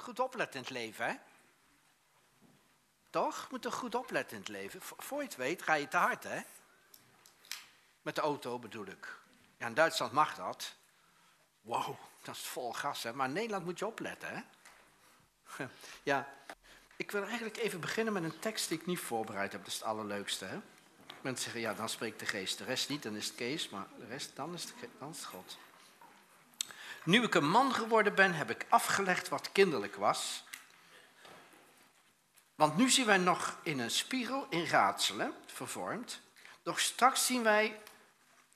goed opletten in het leven, hè? Toch? Moet er goed opletten in het leven. Voor je het weet ga je te hard, hè? Met de auto bedoel ik. Ja, in Duitsland mag dat. Wow, dat is vol gas, hè? Maar in Nederland moet je opletten, hè? Ja, ik wil eigenlijk even beginnen met een tekst die ik niet voorbereid heb. Dat is het allerleukste, hè? Mensen zeggen, ja, dan spreekt de geest. De rest niet, dan is het Kees, maar de rest, dan is het, dan is het God. Nu ik een man geworden ben, heb ik afgelegd wat kinderlijk was. Want nu zien wij nog in een spiegel in raadselen, vervormd. Doch straks zien wij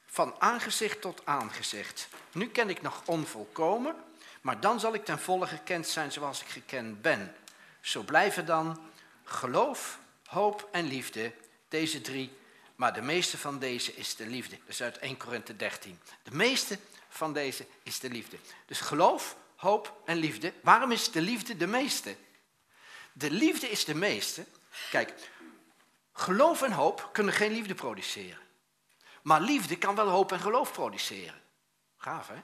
van aangezicht tot aangezicht. Nu ken ik nog onvolkomen, maar dan zal ik ten volle gekend zijn zoals ik gekend ben. Zo blijven dan geloof, hoop en liefde, deze drie. Maar de meeste van deze is de liefde. Dat is uit 1 Korinthe 13. De meeste van deze is de liefde. Dus geloof, hoop en liefde. Waarom is de liefde de meeste? De liefde is de meeste. Kijk, geloof en hoop kunnen geen liefde produceren. Maar liefde kan wel hoop en geloof produceren. Gaaf, hè?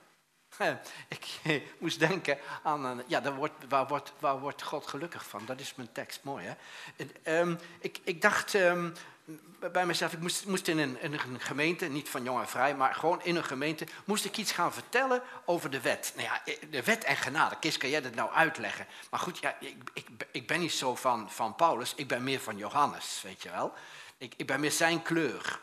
Ik moest denken aan, ja, daar wordt, waar, wordt, waar wordt God gelukkig van? Dat is mijn tekst, mooi hè. Ehm, ik, ik dacht um, bij mezelf, ik moest, moest in, een, gemeente, niet van jong en vrij, maar gewoon in een gemeente, moest ik iets gaan vertellen over de wet. Nou ja, de wet en genade, Kis, kan jij dat nou uitleggen? Maar goed, ja, ik, ik, ik ben niet zo van, van Paulus, ik ben meer van Johannes, weet je wel. Ik, ik ben meer zijn kleur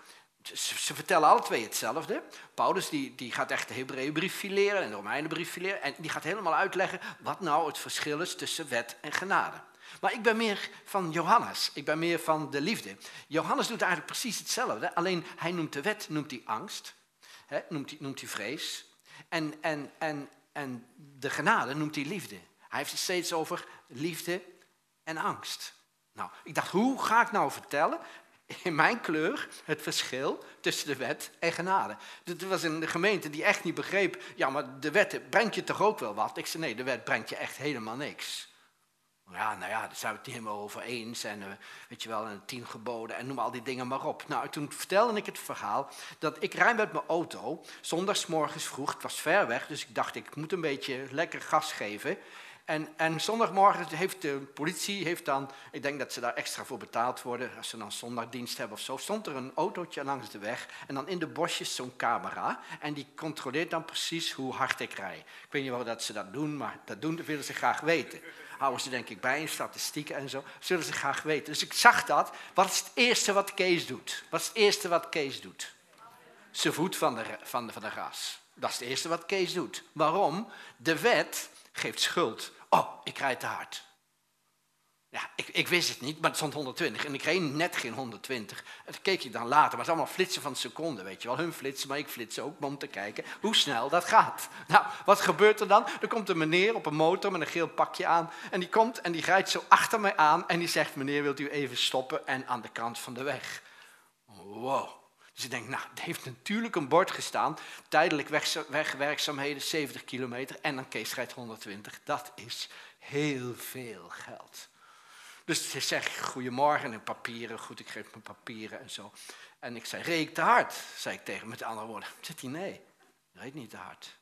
ze, vertellen alle twee hetzelfde. Paulus die, die gaat echt de Hebreeënbrief fileren en de Romeinenbrief fileren. En die gaat helemaal uitleggen wat nou het verschil is tussen wet en genade. Maar ik ben meer van Johannes. Ik ben meer van de liefde. Johannes doet eigenlijk precies hetzelfde. Alleen hij noemt de wet noemt hij angst. Noemt, hij, noemt hij vrees. En, en, en, en de genade noemt hij liefde. Hij heeft het steeds over liefde en angst. Nou, ik dacht, hoe ga ik nou vertellen in mijn kleur het verschil tussen de wet en genade. Er was een gemeente die echt niet begreep, ja, maar de wet brengt je toch ook wel wat? Ik zei, nee, de wet brengt je echt helemaal niks. Ja, nou ja, daar zijn we het niet helemaal over eens. En uh, weet je wel, en tien geboden en noem al die dingen maar op. Nou, toen vertelde ik het verhaal dat ik rijd met mijn auto, zondagsmorgens vroeg, het was ver weg, dus ik dacht ik moet een beetje lekker gas geven. En, en zondagmorgen heeft de politie, heeft dan, ik denk dat ze daar extra voor betaald worden, als ze dan zondagdienst hebben of zo, stond er een autootje langs de weg en dan in de bosjes zo'n camera en die controleert dan precies hoe hard ik rij. Ik weet niet wel dat ze dat doen, maar dat doen, dat willen ze graag weten. Houden ze denk ik bij in statistieken en zo, zullen ze graag weten. Dus ik zag dat. Wat is het eerste wat Kees doet? Wat is het eerste wat Kees doet? Zijn voet van de, van de, van de gas. Dat is het eerste wat Kees doet. Waarom? De wet geeft schuld oh, ik rijd te hard. Ja, ik, ik, wist het niet, maar het stond 120 en ik reed net geen 120. En dat keek je dan later, maar het is allemaal flitsen van seconden, weet je wel. Hun flitsen, maar ik flits ook, om te kijken hoe snel dat gaat. Nou, wat gebeurt er dan? Er komt een meneer op een motor met een geel pakje aan en die komt en die rijdt zo achter mij aan en die zegt, meneer, wilt u even stoppen en aan de kant van de weg. Wow. Dus ik denk, nou, er heeft natuurlijk een bord gestaan. Tijdelijk wegwerkzaamheden 70 kilometer en dan Kees rijdt 120. Dat is heel veel geld. Dus ik zeg, goedemorgen en papieren. Goed, ik geef mijn papieren en zo. En ik zei, reed te hard? Zei ik tegen met andere woorden. Zit hij, nee, reed niet te hard.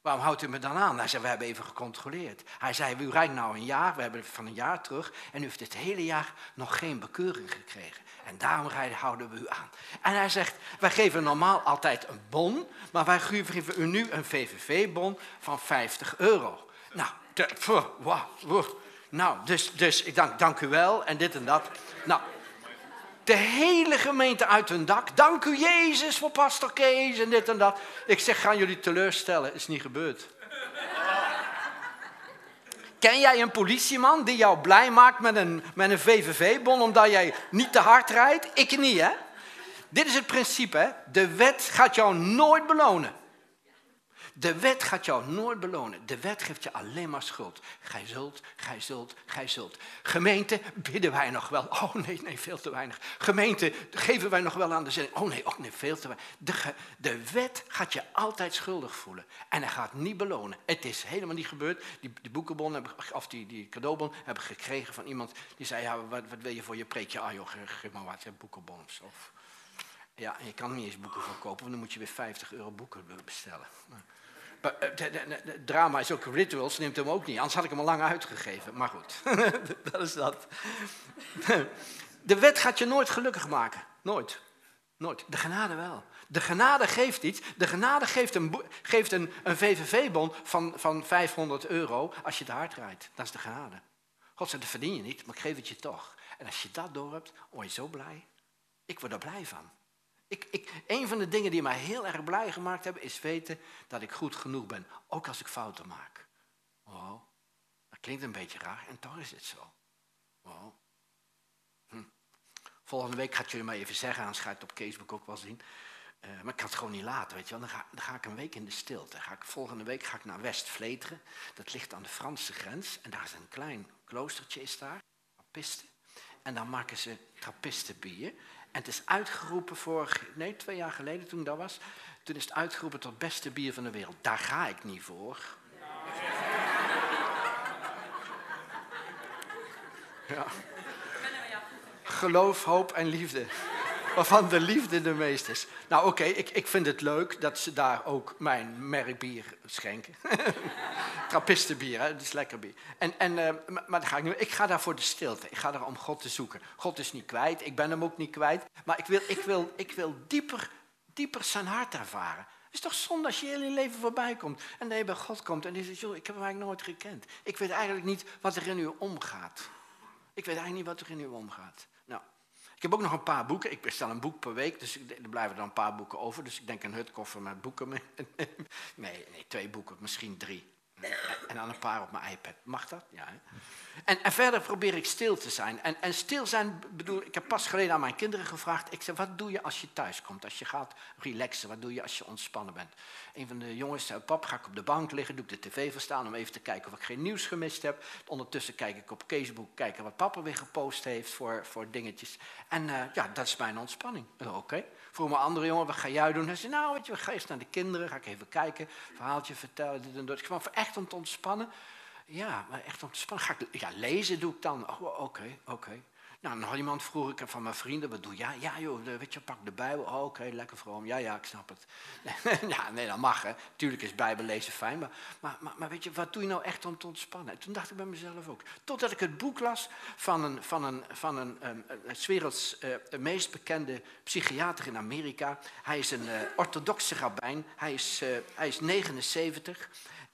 Waarom houdt u me dan aan? Hij zei, we hebben even gecontroleerd. Hij zei, u rijdt nou een jaar, we hebben van een jaar terug... en u heeft het hele jaar nog geen bekeuring gekregen. En daarom rijden, houden we u aan. En hij zegt, wij geven normaal altijd een bon... maar wij geven u nu een VVV-bon van 50 euro. Nou, de, nou dus, dus ik dank, dank u wel en dit en dat. Nou, de hele gemeente uit hun dak. Dank u Jezus voor pastor Kees en dit en dat. Ik zeg, gaan jullie teleurstellen? Is niet gebeurd. Ken jij een politieman die jou blij maakt met een, met een VVV-bon omdat jij niet te hard rijdt? Ik niet, hè? Dit is het principe, hè? De wet gaat jou nooit belonen. De wet gaat jou nooit belonen. De wet geeft je alleen maar schuld. Gij zult, gij zult, gij zult. Gemeente, bidden wij nog wel? Oh nee, nee, veel te weinig. Gemeente, geven wij nog wel aan de zin? Oh nee, oh nee, veel te weinig. De, de wet gaat je altijd schuldig voelen. En hij gaat niet belonen. Het is helemaal niet gebeurd. Die, boekenbon, heb, of die, die cadeaubon, heb ik gekregen van iemand die zei, ja, wat, wat wil je voor je preekje? Ah joh, geef maar wat, boekenbon of... Ja, je kan niet eens boeken verkopen, want dan moet je weer 50 euro boeken bestellen. Drama is ook rituals, neemt hem ook niet. Anders had ik hem al lang uitgegeven. Maar goed, dat is dat. De wet gaat je nooit gelukkig maken. Nooit. Nooit. De genade wel. De genade geeft iets. De genade geeft een, geeft een, een VVV-bon van, van 500 euro als je te hard rijdt. Dat is de genade. God zegt, dat verdien je niet, maar ik geef het je toch. En als je dat door hebt, word je zo blij. Ik word er blij van. Ik, ik, een van de dingen die mij heel erg blij gemaakt hebben, is weten dat ik goed genoeg ben. Ook als ik fouten maak. Wow, dat klinkt een beetje raar en toch is het zo. Wow. Hm. Volgende week ga ik jullie maar even zeggen, anders het op Facebook ook wel zien. Uh, maar ik kan het gewoon niet laten, weet je wel. Dan ga, dan ga ik een week in de stilte. Ga ik, volgende week ga ik naar West-Vleteren. Dat ligt aan de Franse grens. En daar is een klein kloostertje is daar. Trappisten. En dan maken ze trappistenbier. En het is uitgeroepen vorig, nee, twee jaar geleden toen dat was. Toen is het uitgeroepen tot beste bier van de wereld. Daar ga ik niet voor. Ja. Geloof, hoop en liefde waarvan de liefde de meest is. Nou oké, ik, ik vind het leuk dat ze daar ook mijn merkbier schenken. Trappistenbier, hè? dat is lekker bier. En, en, uh, maar, dan ga ik, nu, ik ga daar voor de stilte. Ik ga daar om God te zoeken. God is niet kwijt, ik ben hem ook niet kwijt. Maar ik wil, ik wil, ik wil dieper, dieper zijn hart ervaren. Het is toch zonde als je heel je leven voorbij komt. En dan je bij God komt en die zegt, joh, ik heb hem eigenlijk nooit gekend. Ik weet eigenlijk niet wat er in u omgaat. Ik weet eigenlijk niet wat er in u omgaat. Ik heb ook nog een paar boeken. Ik bestel een boek per week, dus er blijven dan een paar boeken over. Dus ik denk een hutkoffer met boeken mee. Nee, nee, twee boeken, misschien drie. En dan een paar op mijn iPad. Mag dat? Ja. En, en, verder probeer ik stil te zijn. En, en stil zijn, bedoel, ik heb pas geleden aan mijn kinderen gevraagd. Ik zei, wat doe je als je thuis komt? Als je gaat relaxen, wat doe je als je ontspannen bent? Een van de jongens zei, pap, ga ik op de bank liggen, doe ik de tv verstaan om even te kijken of ik geen nieuws gemist heb. Ondertussen kijk ik op Facebook, kijken wat papa weer gepost heeft voor, voor dingetjes. En uh, ja, dat is mijn ontspanning. Oké. Vroeg mijn andere jongen, wat ga jij doen? Hij zei, nou, weet je, ga eerst naar de kinderen, ga ik even kijken, verhaaltje vertellen, dit en dat. Gewoon echt om te ontspannen. Ja, maar echt om te. Ga ik, ja, lezen doe ik dan. Oh, oké, oké. Nou, dan had iemand vroeg ik van mijn vrienden, wat doe jij? Ja, joh, weet je, pak de Bijbel. Oh, oké, lekker vroom. Ja, ja, ik snap het. ja, nee, dat mag, hè. Tuurlijk is Bijbel lezen fijn, maar, maar, maar, weet je, wat doe je nou echt om te ontspannen? En toen dacht ik bij mezelf ook. Totdat ik het boek las van een, van een, van een, een werelds uh, meest bekende psychiater in Amerika. Hij is een uh, orthodoxe rabbijn. Hij is, uh, hij is 79.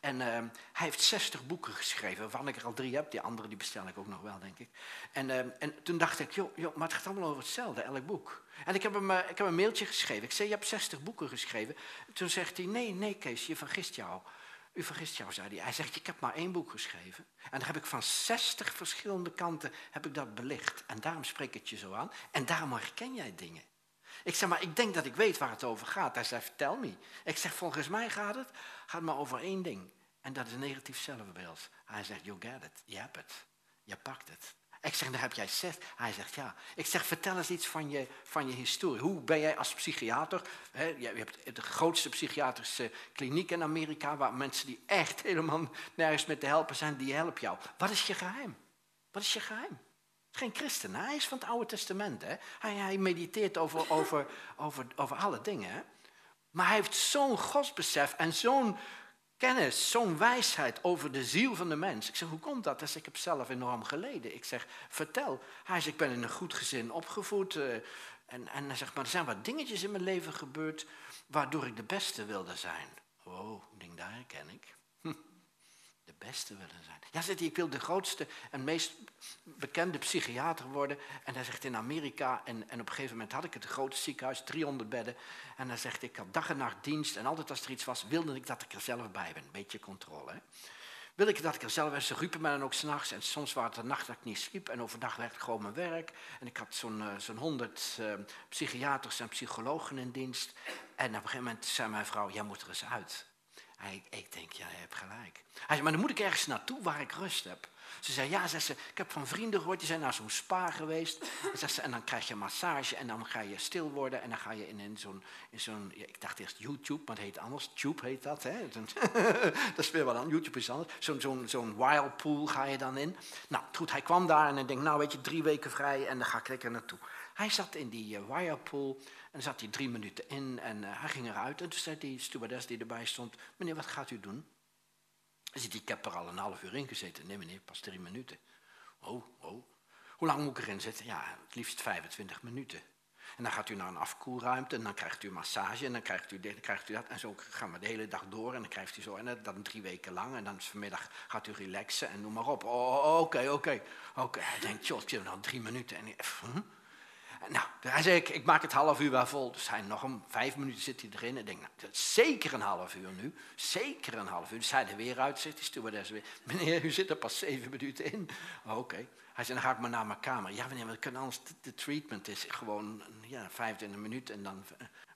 En uh, hij heeft 60 boeken geschreven, waarvan ik er al drie heb. Die andere die bestel ik ook nog wel, denk ik. En, uh, en toen dacht ik, joh, joh, maar het gaat allemaal over hetzelfde, elk boek. En ik heb hem uh, ik heb een mailtje geschreven. Ik zei, je hebt 60 boeken geschreven. Toen zegt hij, nee, nee Kees, je vergist jou. U vergist jou, zei hij. Hij zegt, ik heb maar één boek geschreven. En daar heb ik van 60 verschillende kanten heb ik dat belicht. En daarom spreek ik het je zo aan. En daarom herken jij dingen. Ik zeg, maar ik denk dat ik weet waar het over gaat. Hij zei, vertel me. Ik zeg, volgens mij gaat het, gaat maar over één ding. En dat is een negatief zelfbeeld. Hij zegt, you get it. Je hebt het. Je pakt het. Ik zeg, dan heb jij zes. Hij zegt, ja. Ik zeg, vertel eens iets van je, van je historie. Hoe ben jij als psychiater? Hè, je hebt de grootste psychiatrische kliniek in Amerika... waar mensen die echt helemaal nergens met te helpen zijn, die helpen jou. Wat is je geheim? Wat is je geheim? geen christen, hij is van het Oude Testament. Hè? Hij, hij mediteert over, over, over, over alle dingen. Hè? Maar hij heeft zo'n godsbesef en zo'n kennis, zo'n wijsheid over de ziel van de mens. Ik zeg, hoe komt dat? Dus ik heb zelf enorm geleden. Ik zeg, vertel. Hij zegt, ik ben in een goed gezin opgevoed. Uh, en, en hij zegt, maar er zijn wat dingetjes in mijn leven gebeurd... waardoor ik de beste wilde zijn. Oh, denk, daar herken ik. De beste willen zijn. Ja, zegt hij, ik wil de grootste en meest bekende psychiater worden. En hij zegt in Amerika, en, en op een gegeven moment had ik het grote ziekenhuis, 300 bedden. En hij zegt, ik had dag en nacht dienst. En altijd als er iets was, wilde ik dat ik er zelf bij ben. Een beetje controle. Hè? Wil ik dat ik er zelf was. Ze riepen me dan ook s'nachts. En soms waren het de nacht dat ik niet sliep. En overdag werd ik gewoon mijn werk. En ik had zo'n uh, zo'n honderd uh, psychiaters en psychologen in dienst. En op een gegeven moment zei mijn vrouw, jij moet er eens uit. Hij, ik denk, ja, hebt gelijk. Hij maar dan moet ik ergens naartoe waar ik rust heb. Ze zei, ja, ze, ik heb van vrienden gehoord, die zijn naar zo'n spa geweest. En, ze, en dan krijg je massage en dan ga je stil worden. En dan ga je in, in zo'n, in zo'n ja, ik dacht eerst YouTube, maar het heet anders. Tube heet dat, hè. dat is weer wat aan, YouTube is anders. Zo'n zo'n zo'n whirlpool ga je dan in. Nou, goed, hij kwam daar en hij denkt, nou weet je, drie weken vrij en dan ga ik lekker naartoe. Hij zat in die uh, whirlpool en zat hij drie minuten in en uh, hij ging eruit. En toen zei die stewardess die erbij stond, meneer, wat gaat u doen? Zegt, ik heb er al een half uur in gezeten. Nee meneer, pas drie minuten. Oh, oh. Hoe lang moet ik erin zitten? Ja, het liefst 25 minuten. En dan gaat u naar een afkoelruimte en dan krijgt u massage en dan krijgt u dit, dan krijgt u dat. En zo gaan we de hele dag door en dan krijgt u zo, en dan drie weken lang. En dan vanmiddag gaat u relaxen en noem maar op. Oh, oké, oké. Oké, hij denkt, joh, ik zit nog drie minuten. En, hm? Nou, hij zei, ik, ik maak het half uur wel vol. Dus hij nog een vijf minuten zit hij erin. En denk, nou, zeker een half uur nu. Zeker een half uur. Dus hij er weer uit, zegt die stewardess weer. Meneer, u zit er pas zeven minuten in. Oké. Hij zei, dan ga ik maar naar mijn kamer. Ja, meneer, we kunnen anders, de treatment is gewoon ja, 25 minuten. En dan,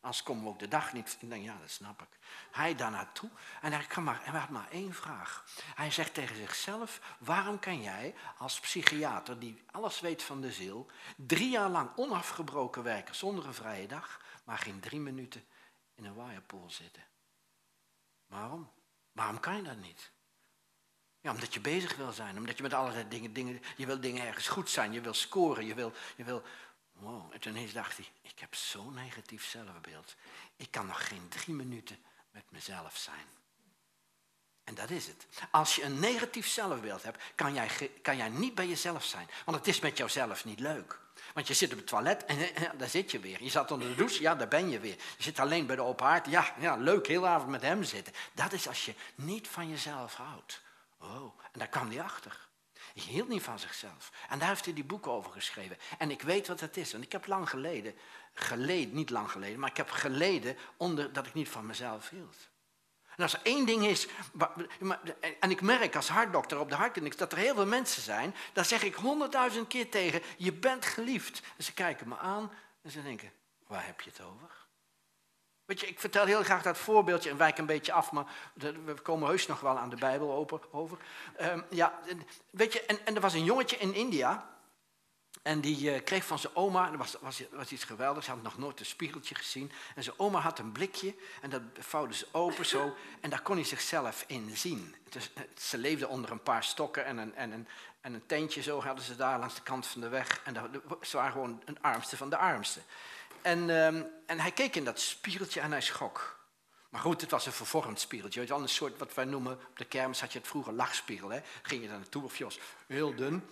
anders komen we ook de dag niet. Ik denk, ja, dat snap ik. Hij daar naartoe en hij, kan maar, hij had maar één vraag. Hij zegt tegen zichzelf, waarom kan jij als psychiater die alles weet van de ziel, drie jaar lang onafgebroken werken zonder een vrije dag, maar geen drie minuten in een wirepool zitten? Waarom? Waarom kan je dat niet? Ja, omdat je bezig wil zijn, omdat je met allerlei dingen, dingen je wil dingen ergens goed zijn, je wil scoren, je wil, je wil Wow, en toen dacht hij, ik heb zo'n negatief zelfbeeld. Ik kan nog geen drie minuten met mezelf zijn. En dat is het. Als je een negatief zelfbeeld hebt, kan jij, kan jij niet bij jezelf zijn. Want het is met jouzelf niet leuk. Want je zit op het toilet en, en, daar zit je weer. Je zat onder de douche, ja, daar ben je weer. Je zit alleen bij de open ja, ja, leuk, heel avond met hem zitten. Dat is als je niet van jezelf houdt. Oh, en daar kwam hij achter. Hij hield niet van zichzelf. En daar heeft hij die boeken over geschreven. En ik weet wat het is. En ik heb lang geleden, geleden, niet lang geleden, maar ik heb geleden onder dat ik niet van mezelf hield. En als er één ding is, en ik merk als hartdokter op de hartkliniek dat er heel veel mensen zijn, dan zeg ik honderdduizend keer tegen, je bent geliefd. En ze kijken me aan en ze denken, waar heb je het over? Weet je, ik vertel heel graag dat voorbeeldje en wijk een beetje af, maar we komen heus nog wel aan de Bijbel over. Um, ja, weet je, en, en er was een jongetje in India. En die uh, kreeg van zijn oma, dat was, was, iets geweldigs, hij had nog nooit een spiegeltje gezien. En zijn oma had een blikje en dat vouwde ze open zo en daar kon hij zichzelf in zien. Ze leefden onder een paar stokken en een, en, en een tentje zo hadden ze daar langs de kant van de weg. En dat, ze waren gewoon een armste van de armste. En, um, en hij keek in dat spiegeltje en hij schrok. Maar goed, het was een vervormd spiegeltje. Het was een soort wat wij noemen, op de kermis had je het vroeger lachspiegel. Hè? Ging je daar naartoe of je was heel dun.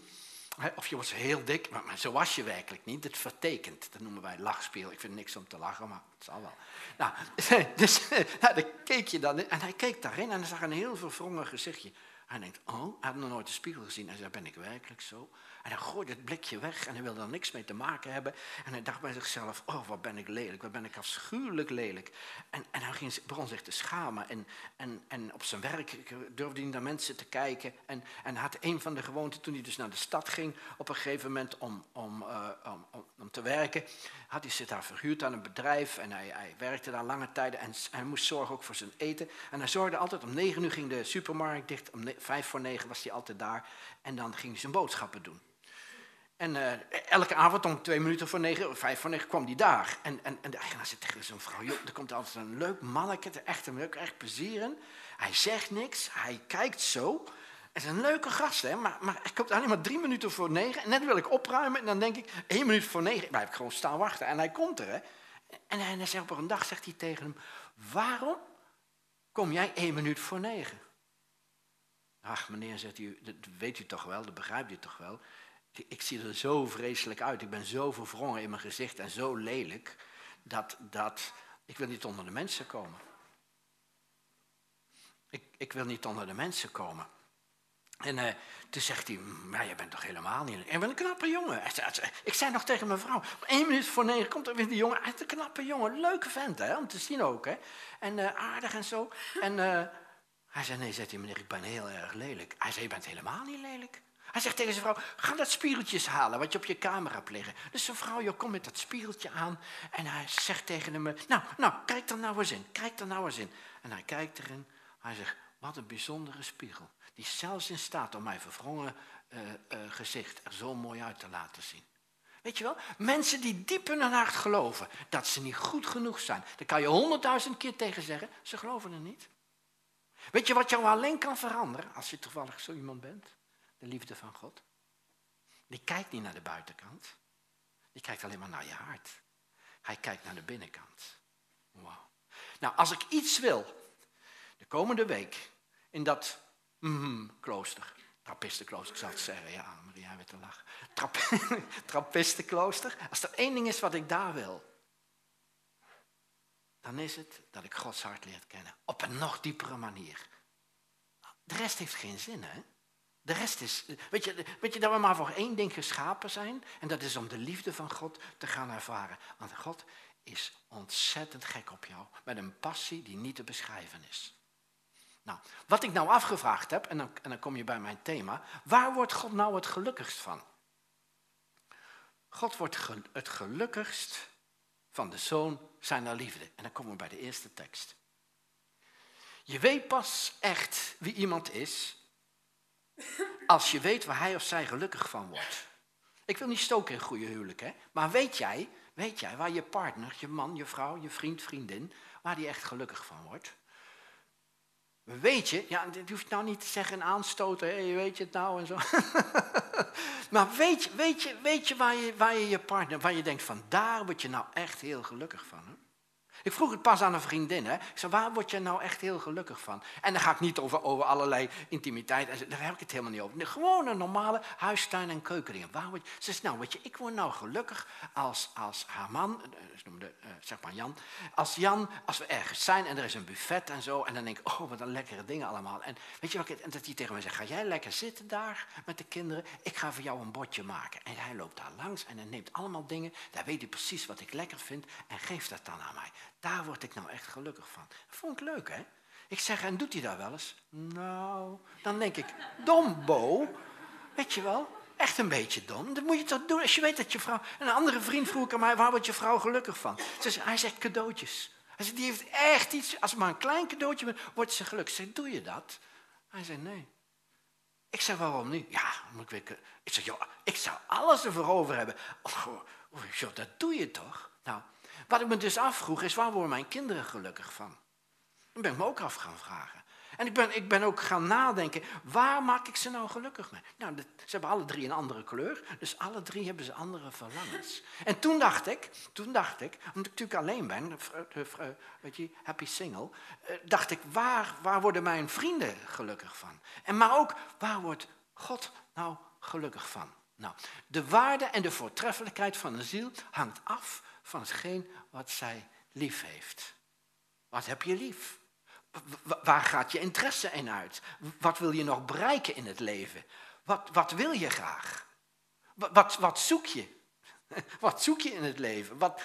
Of je was heel dik, maar, zo was je werkelijk niet. Het vertekent, dat noemen wij lachspiegel. Ik vind niks om te lachen, maar het zal wel. Nou, dus nou, keek je dan en hij keek daarin en hij zag een heel verwrongen gezichtje. Hij denkt, oh, hij had nog nooit een spiegel gezien. Hij zei, ben ik werkelijk zo? En hij gooide het blikje weg en hij wilde er niks mee te maken hebben. En hij dacht bij zichzelf, oh wat ben ik lelijk, wat ben ik afschuwelijk lelijk. En, en hij ging, begon zich te schamen. En, en, en op zijn werk durfde hij naar mensen te kijken. En, en had een van de gewoonten, toen hij dus naar de stad ging, op een gegeven moment om, om, om, om, om, te werken, had hij zich daar verhuurd aan een bedrijf. En hij, hij werkte daar lange tijden en hij moest zorgen ook voor zijn eten. En hij zorgde altijd, om negen uur ging de supermarkt dicht, om vijf voor negen was hij altijd daar. En dan ging hij zijn boodschappen doen. En uh, elke avond om twee minuten voor negen, vijf voor negen kwam die daar. En, en, en de eigenaar zei tegen zo'n vrouw, joh, er komt altijd een leuk manneke, echt een leuk, echt plezier in. Hij zegt niks, hij kijkt zo. Het is een leuke gast, hè, maar, maar hij komt alleen maar drie minuten voor negen. En net wil ik opruimen en dan denk ik, één minuut voor negen, blijf ik gewoon staan wachten. En hij komt er, hè. En hij, zegt op een dag, zegt hij tegen hem, waarom kom jij één minuut voor negen? Ach, meneer, zegt u, dat weet u toch wel, dat begrijpt u toch wel. Ik zie er zo vreselijk uit. Ik ben zo verwrongen in mijn gezicht en zo lelijk. Dat, dat ik wil niet onder de mensen komen. Ik, ik wil niet onder de mensen komen. En uh, toen zegt hij, maar je bent toch helemaal niet... Ik ben een knappe jongen. Ik zei nog tegen mijn vrouw, één minuut voor negen komt er weer die jongen. Hij is een knappe jongen, leuke vent hè, om te zien ook. Hè. En uh, aardig en zo. En uh, hij zei, nee, zegt hij, meneer, ik ben heel erg lelijk. Hij zei, je bent helemaal niet lelijk. Hij zegt tegen zijn vrouw, ga dat spiegeltjes halen wat je op je kamer hebt liggen. Dus zijn vrouw, joh, komt met dat spiegeltje aan. En hij zegt tegen hem, nou, nou, kijk er nou eens in. Kijk er nou eens in. En hij kijkt erin. Hij zegt, wat een bijzondere spiegel. die zelfs in staat om mijn verwrongen uh, uh, gezicht er zo mooi uit te laten zien. Weet je wel? Mensen die diep in hun hart geloven dat ze niet goed genoeg zijn. Daar kan je honderdduizend keer tegen zeggen, ze geloven er niet. Weet je wat jou alleen kan veranderen als je toevallig zo iemand bent? De liefde van God. Die kijkt niet naar de buitenkant. Die kijkt alleen maar naar je hart. Hij kijkt naar de binnenkant. Wauw. Nou, als ik iets wil, de komende week, in dat mm, klooster, Trappistenklooster, ik zou het zeggen, ja, Maria werd te lachen. Trap, Trappistenklooster, als er één ding is wat ik daar wil, dan is het dat ik Gods hart leer kennen. Op een nog diepere manier. De rest heeft geen zin, hè? De rest is, weet je, weet je dat we maar voor één ding geschapen zijn? En dat is om de liefde van God te gaan ervaren. Want God is ontzettend gek op jou. Met een passie die niet te beschrijven is. Nou, wat ik nou afgevraagd heb, en dan, en dan kom je bij mijn thema. Waar wordt God nou het gelukkigst van? God wordt het gelukkigst van de zoon zijn liefde. En dan komen we bij de eerste tekst. Je weet pas echt wie iemand is als je weet waar hij of zij gelukkig van wordt. Ik wil niet stoken in goede huwelijk, hè? maar weet jij, weet jij waar je partner, je man, je vrouw, je vriend, vriendin, waar die echt gelukkig van wordt? Weet je, ja, je hoeft nou niet te zeggen aanstoten, hey, weet je het nou en zo. maar weet weet je, weet je, waar, je waar je je partner, waar je denkt van daar word je nou echt heel gelukkig van. Hè? Ik vroeg het pas aan een vriendin. Hè. Ik zei, waar word je nou echt heel gelukkig van? En dan ga ik niet over, over allerlei intimiteit. Daar heb ik het helemaal niet over. Gewoon een normale huistuin- en keukendingen. Waar word je? Ze zegt, nou weet je, ik word nou gelukkig als, als haar man, eh, ze noemde, uh, zeg maar Jan. Als Jan, als we ergens zijn en er is een buffet en zo. En dan denk ik, oh wat een lekkere dingen allemaal. En weet je wat en dat hij tegen mij zegt, ga jij lekker zitten daar met de kinderen? Ik ga voor jou een bordje maken. En hij loopt daar langs en hij neemt allemaal dingen. Daar weet hij precies wat ik lekker vind en geeft dat dan aan mij. Daar word ik nou echt gelukkig van. Dat vond ik leuk, hè? Ik zeg, en doet hij dat wel eens? Nou, dan denk ik, dom, Bo. Weet je wel, echt een beetje dom. Dat moet je toch doen als je weet dat je vrouw... Een andere vriend vroeg aan mij, waar wordt je vrouw gelukkig van? Ze zei, hij zegt cadeautjes. Hij zegt, die heeft echt iets... Als maar een klein cadeautje bent, wordt ze gelukkig. Ik zeg, doe je dat? Hij zei, nee. Ik zeg, waarom niet? Ja, moet ik weer... Ik zeg, joh, ik zou alles ervoor over hebben. Oh, joh, dat doe je toch? Nou, wat ik me dus afvroeg is, waar worden mijn kinderen gelukkig van? Dat ben ik me ook af gaan vragen. En ik ben, ik ben ook gaan nadenken, waar maak ik ze nou gelukkig mee? Nou, ze hebben alle drie een andere kleur, dus alle drie hebben ze andere verlangens. En toen dacht ik, toen dacht ik, omdat ik natuurlijk alleen ben, weet je, happy single, eh, dacht ik, waar, waar worden mijn vrienden gelukkig van? En maar ook, waar wordt God nou gelukkig van? Nou, de waarde en de voortreffelijkheid van een ziel hangt af van hetgeen wat zij lief heeft. Wat heb je lief? Waar gaat je interesse in uit? Wat wil je nog bereiken in het leven? Wat, wat wil je graag? Wat, wat, zoek je? Wat zoek je in het leven? Wat,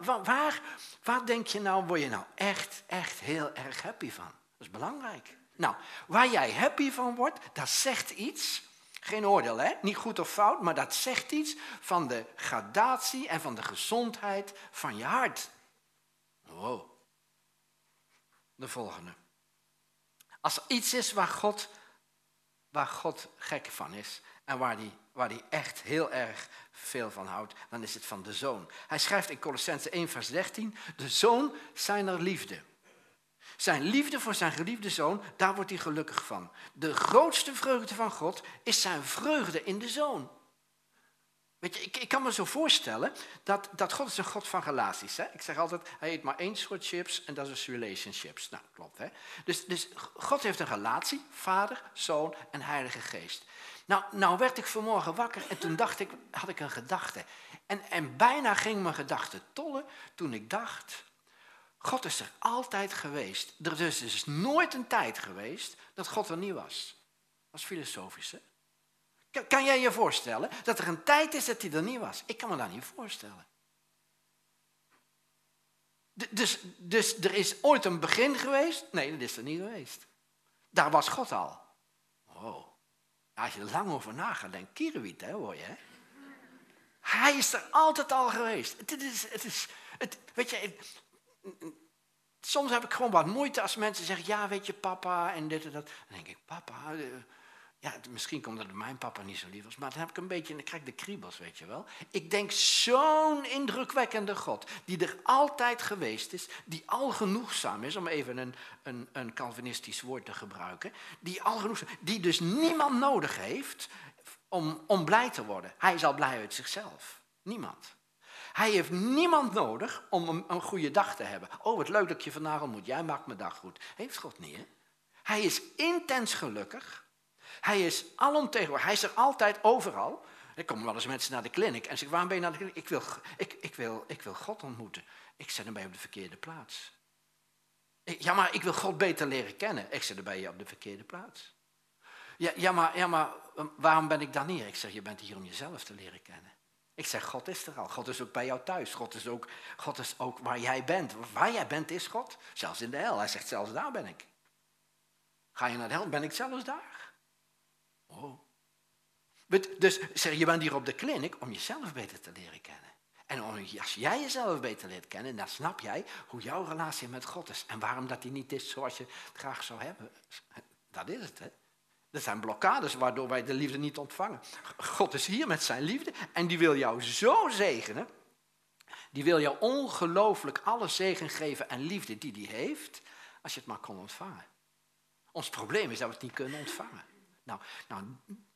waar, waar denk je nou, word je nou echt, echt heel erg happy van? Dat is belangrijk. Nou, waar jij happy van wordt, dat zegt iets geen oordeel, hè? Niet goed of fout, maar dat zegt iets van de gradatie en van de gezondheid van je hart. Wow. De volgende. Als er iets is waar God, waar God gek van is en waar hij waar die echt heel erg veel van houdt, dan is het van de zoon. Hij schrijft in Colossense 1, vers 13, de zoon zijn er liefde. Zijn liefde voor zijn geliefde zoon, daar wordt hij gelukkig van. De grootste vreugde van God is zijn vreugde in de zoon. Weet je, ik, ik kan me zo voorstellen dat, dat God is een God van relaties. Hè? Ik zeg altijd, hij eet maar één soort chips en dat is relationships. Nou, klopt hè. Dus, dus God heeft een relatie, vader, zoon en heilige geest. Nou, nou werd ik vanmorgen wakker en toen dacht ik, had ik een gedachte. En, en bijna ging mijn gedachte tollen toen ik dacht, God is er altijd geweest. Er is dus nooit een tijd geweest dat God er niet was. Dat is filosofisch, hè? Kan, jij je voorstellen dat er een tijd is dat hij er niet was? Ik kan me dat niet voorstellen. Dus, dus er is ooit een begin geweest? Nee, dat is er niet geweest. Daar was God al. Oh. Als je er lang over na gaat, denk hè, hoor je. Hè? Hij is er altijd al geweest. Het is, het is, het, weet je, soms heb ik gewoon wat moeite als mensen zeggen, ja, weet je, papa en dit en dat. Dan denk ik, papa, eh, ja, misschien komt dat mijn papa niet zo lief was, maar dan heb ik een beetje, dan krijg ik de kriebels, weet je wel. Ik denk, zo'n indrukwekkende God, die er altijd geweest is, die al genoegzaam is, om even een, een, een Calvinistisch woord te gebruiken, die al genoegzaam, die dus niemand nodig heeft om, om blij te worden. Hij is al blij uit zichzelf. Niemand. Hij heeft niemand nodig om een, een goede dag te hebben. Oh, wat leuk dat je vandaag ontmoet. Jij maakt mijn dag goed. Heeft God niet, hè? Hij is intens gelukkig. Hij is alomtegenwoordig. Hij is er altijd overal. Er komen wel eens mensen naar de kliniek en zeggen, waarom ben je naar de kliniek? Ik wil, ik, ik wil, ik wil God ontmoeten. Ik zet hem bij op de verkeerde plaats. Ja, maar ik wil God beter leren kennen. Ik zet hem bij je op de verkeerde plaats. Ja, ja, maar, ja, maar waarom ben ik dan hier? Ik zeg, je bent hier om jezelf te leren kennen. Ik zeg, God is er al. God is ook bij jou thuis. God is ook, God is ook waar jij bent. Waar jij bent is God. Zelfs in de hel. Hij zegt, zelfs daar ben ik. Ga je naar de hel, ben ik zelfs daar. Oh. Dus zeg, je bent hier op de kliniek om jezelf beter te leren kennen. En als jij jezelf beter leert kennen, dan snap jij hoe jouw relatie met God is. En waarom dat die niet is zoals je het graag zou hebben. Dat is het, hè. Dat zijn blokkades waardoor wij de liefde niet ontvangen. God is hier met zijn liefde en die wil jou zo zegenen. Die wil jou ongelooflijk alle zegen geven en liefde die die heeft, als je het maar kon ontvangen. Ons probleem is dat we het niet kunnen ontvangen. Nou, nou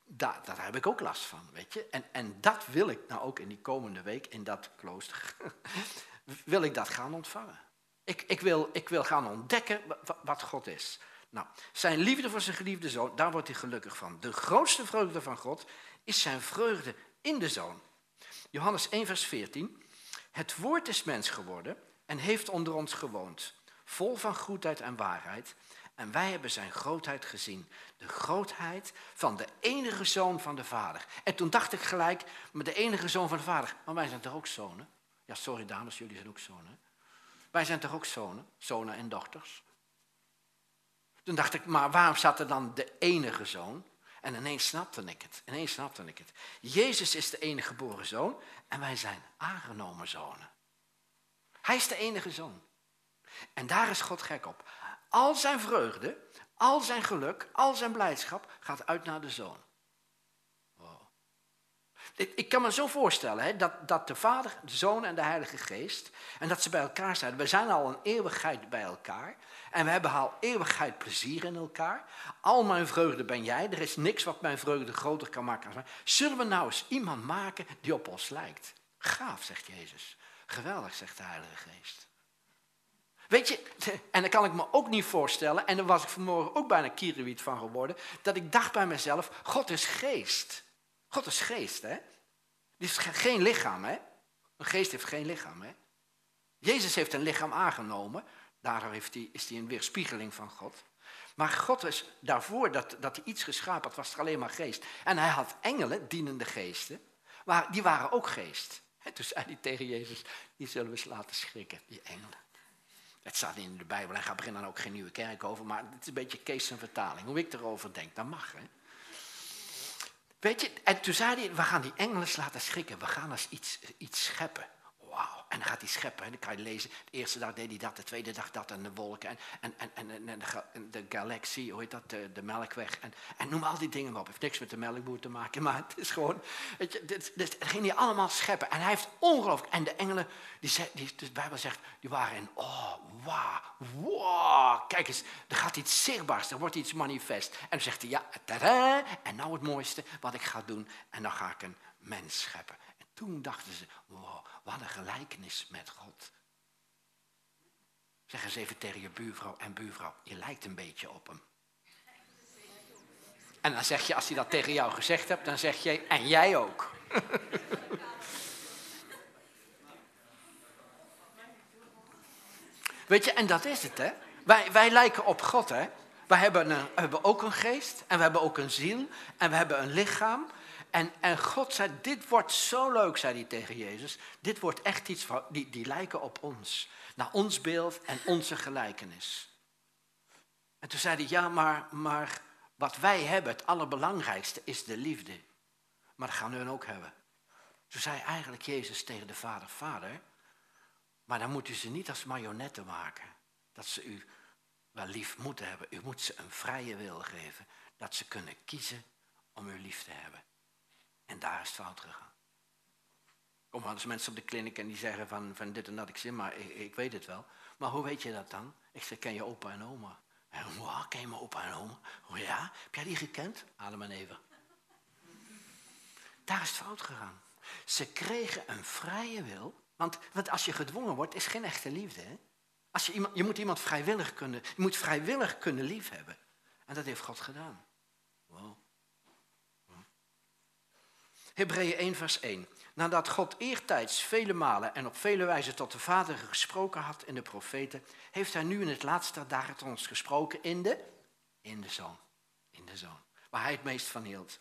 daar, daar heb ik ook last van, weet je. En, en dat wil ik nou ook in die komende week in dat klooster, wil ik dat gaan ontvangen. Ik, ik, wil, ik wil gaan ontdekken wat God is. Nou, zijn liefde voor zijn geliefde zoon, daar wordt hij gelukkig van. De grootste vreugde van God is zijn vreugde in de zoon. Johannes 1, vers 14. Het woord is mens geworden en heeft onder ons gewoond, vol van goedheid en waarheid. En wij hebben zijn grootheid gezien. De grootheid van de enige zoon van de vader. En toen dacht ik gelijk, met de enige zoon van de vader. Maar wij zijn toch ook zonen? Ja, sorry dames, jullie zijn ook zonen. Wij zijn toch ook zonen? Zonen en dochters. Toen dacht ik, maar waarom zat er dan de enige zoon? En ineens snapte ik het. Ineens snapte ik het. Jezus is de enige geboren zoon en wij zijn aangenomen zonen. Hij is de enige zoon. En daar is God gek op. Al zijn vreugde, al zijn geluk, al zijn blijdschap gaat uit naar de zoon. Ik kan me zo voorstellen hè, dat, dat de Vader, de Zoon en de Heilige Geest, en dat ze bij elkaar zijn. We zijn al een eeuwigheid bij elkaar. En we hebben al eeuwigheid plezier in elkaar. Al mijn vreugde ben jij. Er is niks wat mijn vreugde groter kan maken. Zullen we nou eens iemand maken die op ons lijkt? Gaaf, zegt Jezus. Geweldig, zegt de Heilige Geest. Weet je, en dan kan ik me ook niet voorstellen, en daar was ik vanmorgen ook bijna kierenwiet van geworden, dat ik dacht bij mezelf, God is geest. God is geest, hè? Die is geen lichaam, hè? Een geest heeft geen lichaam, hè? Jezus heeft een lichaam aangenomen. Daardoor heeft is hij een weerspiegeling van God. Maar God is daarvoor dat, dat hij iets geschapen had, was er alleen maar geest. En hij had engelen, dienende geesten, maar die waren ook geest. En toen zei hij tegen Jezus, die zullen we eens laten schrikken, die engelen. Het staat in de Bijbel en gaat beginnen dan ook geen nieuwe kerk over, maar het is een beetje Kees vertaling. Hoe ik erover denk, dat mag. Hè? Weet je, en toen zei hij, we gaan die engelen laten schrikken. We gaan eens iets, iets scheppen. En dan gaat hij scheppen. En dan kan je lezen. De eerste dag deed hij dat, de tweede dag dat en de wolken. En, en, en, en, de, de, galaxie, hoe heet dat, de, melkweg. En, en noem al die dingen maar op. Heeft niks met de melkboer te maken, maar het is gewoon. Weet je, dit, dit, ging hij allemaal scheppen. En hij heeft ongelooflijk. En de engelen, die, die, de Bijbel zegt, die waren in. Oh, wauw, wow. Kijk eens, er gaat iets zichtbaars, er wordt iets manifest. En dan zegt hij, ja, tada, en nou het mooiste wat ik ga doen. En dan ga ik een mens scheppen. En toen dachten ze, wow, wat een gelijkenis met God. Zeg eens even tegen je buurvrouw en buurvrouw, je lijkt een beetje op hem. En dan zeg je, als hij dat tegen jou gezegd hebt, dan zeg je, en jij ook. Weet je, en dat is het, hè. Wij, wij lijken op God, hè. Wij hebben, een, we hebben ook een geest en we hebben ook een ziel en we hebben een lichaam. En, en God zei, dit wordt zo leuk, zei hij tegen Jezus. Dit wordt echt iets van, die, die lijken op ons. Naar ons beeld en onze gelijkenis. En toen zei hij, ja, maar, maar wat wij hebben, het allerbelangrijkste, is de liefde. Maar dat gaan we ook hebben. Toen zei eigenlijk Jezus tegen de vader, vader, maar dan moeten ze niet als marionetten maken. dat ze u wel lief moeten hebben. U moet ze een vrije wil geven. Dat ze kunnen kiezen om u lief te hebben. En daar is het fout gegaan. Kom wel eens mensen op de kliniek en die zeggen van, van dit en dat. Ik zeg, maar ik, ik, weet het wel. Maar hoe weet je dat dan? Ik zeg, ken je opa en oma? En, ken je mijn opa en oma? Oh ja? Heb jij die gekend? Adem maar even. Daar is het fout gegaan. Ze kregen een vrije wil. Want, want als je gedwongen wordt, is geen echte liefde. Hè? Als je, iemand, je moet iemand vrijwillig kunnen, je moet vrijwillig kunnen liefhebben. En dat heeft God gedaan. Wow. Hebreeën 1 vers 1. Nadat God eertijds vele malen en op vele wijzen tot de Vader gesproken had in de profeten, heeft hij nu in het laatste tot ons gesproken in de, in de Zoon. In de Zoon. Waar hij het meest van hield.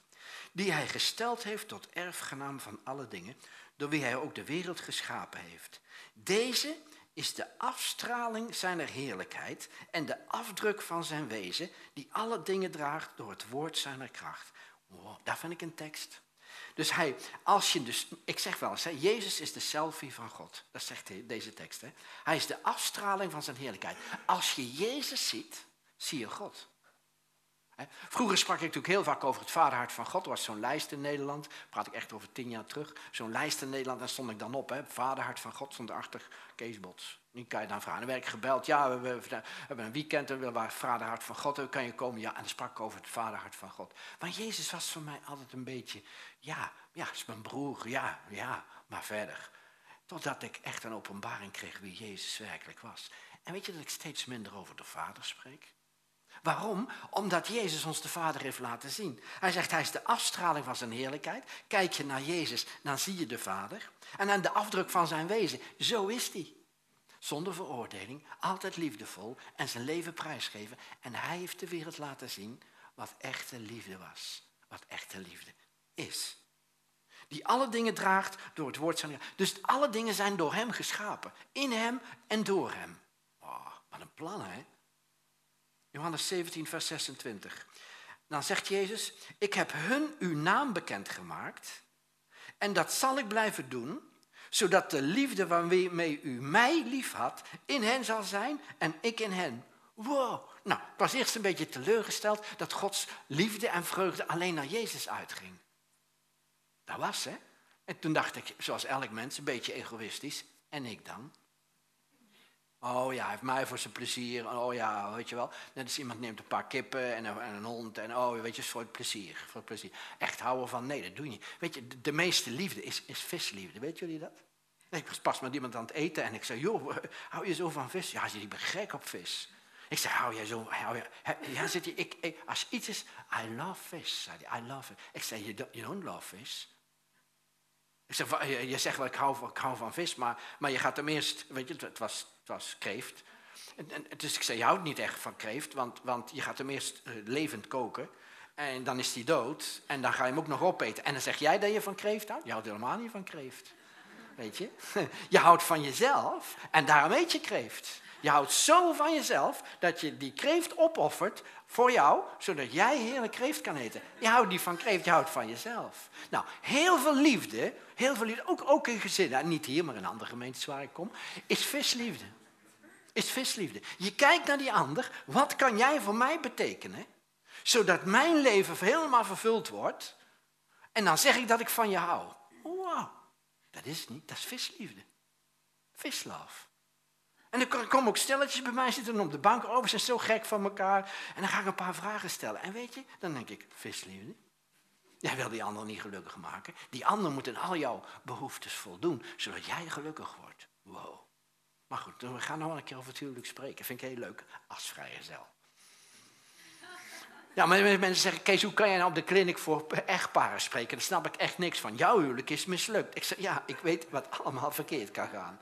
Die hij gesteld heeft tot erfgenaam van alle dingen, door wie hij ook de wereld geschapen heeft. Deze is de afstraling zijner heerlijkheid en de afdruk van zijn wezen, die alle dingen draagt door het woord zijner kracht. Wow, daar vind ik een tekst. Dus hij, als je dus, ik zeg wel eens, Jezus is de selfie van God. Dat zegt deze tekst. Hè. Hij is de afstraling van zijn heerlijkheid. Als je Jezus ziet, zie je God. Vroeger sprak ik natuurlijk heel vaak over het vaderhart van God. Er was zo'n lijst in Nederland, praat ik echt over tien jaar terug. Zo'n lijst in Nederland, daar stond ik dan op. Hè. Vaderhart van God stond erachter, Kees Bots. Nu kan je dan vragen. Dan werd ik gebeld, ja, we, hebben een weekend en we waren vaderhart van God. Kan je komen? Ja, en sprak ik over het vaderhart van God. Maar Jezus was voor mij altijd een beetje, ja, ja, is mijn broer, ja, ja, maar verder. Totdat ik echt een openbaring kreeg wie Jezus werkelijk was. En weet je dat ik steeds minder over de Vader spreek? Waarom? Omdat Jezus ons de Vader heeft laten zien. Hij zegt, hij is de afstraling van zijn heerlijkheid. Kijk je naar Jezus, dan zie je de Vader. En aan de afdruk van zijn wezen, zo is hij. Zonder veroordeling, altijd liefdevol en zijn leven prijsgeven. En hij heeft de wereld laten zien wat echte liefde was. Wat echte liefde is. Die alle dingen draagt door het woord zijn. Dus alle dingen zijn door hem geschapen. In hem en door hem. Oh, wat een plan, hè? Johannes 17, vers 26. Dan zegt Jezus, ik heb hun uw naam bekendgemaakt en dat zal ik blijven doen, zodat de liefde waarmee u mij lief had in hen zal zijn en ik in hen. Wow. Nou, ik was eerst een beetje teleurgesteld dat Gods liefde en vreugde alleen naar Jezus uitging. Dat was, hè? En toen dacht ik, zoals elk mens, een beetje egoïstisch. En ik dan? Oh ja, hij heeft mij voor zijn plezier. Oh ja, weet je wel. Net als iemand neemt een paar kippen en een, en een hond. En oh, weet je, voor het plezier. Voor het plezier. Echt houden van, nee, dat doe je niet. Weet je, de, meeste liefde is, is visliefde. Weet jullie dat? Ik was pas met iemand aan het eten en ik zei, joh, hou je zo van vis? Ja, hij ben gek op vis. Ik zei, hou jij zo, hou je, ja, zit ik, als iets is, I love fish, zei hij, I love it. Ik zei, you don't, you don't love fish. Ik je, je zegt wel, ik hou, ik hou van vis, maar, maar je gaat hem eerst, weet je, het was het was kreeft. Dus ik zei, je houdt niet echt van kreeft, want, want je gaat hem eerst uh, levend koken. En dan is hij dood. En dan ga je hem ook nog opeten. En dan zeg jij dat je van kreeft houdt? Je houdt helemaal niet van kreeft. Weet je? Je houdt van jezelf en daarom eet je kreeft. Je houdt zo van jezelf dat je die kreeft opoffert voor jou, zodat jij heerlijk kreeft kan eten. Je houdt niet van kreeft, je houdt van jezelf. Nou, heel veel liefde, heel veel liefde, ook, ook in gezinnen, niet hier, maar in andere gemeentes waar ik kom, is visliefde. Is visliefde. Je kijkt naar die ander, wat kan jij voor mij betekenen, zodat mijn leven helemaal vervuld wordt, en dan zeg ik dat ik van je hou. Wow, dat is niet, dat is visliefde. Vislove. En dan komen ook stelletjes bij mij zitten op de bank. Oh, we zijn zo gek van elkaar. En dan ga ik een paar vragen stellen. En weet je, dan denk ik, visliefde. Jij wil die ander niet gelukkig maken. Die ander moet in al jouw behoeftes voldoen, zodat jij gelukkig wordt. Wow. Maar goed, we gaan nog wel een keer over het huwelijk spreken. Vind ik heel leuk, als vrijgezel. Ja, maar mensen zeggen, Kees, hoe kan jij nou op de kliniek voor echtparen spreken? Daar snap ik echt niks van. Jouw huwelijk is mislukt. Ik zeg, ja, ik weet wat allemaal verkeerd kan gaan.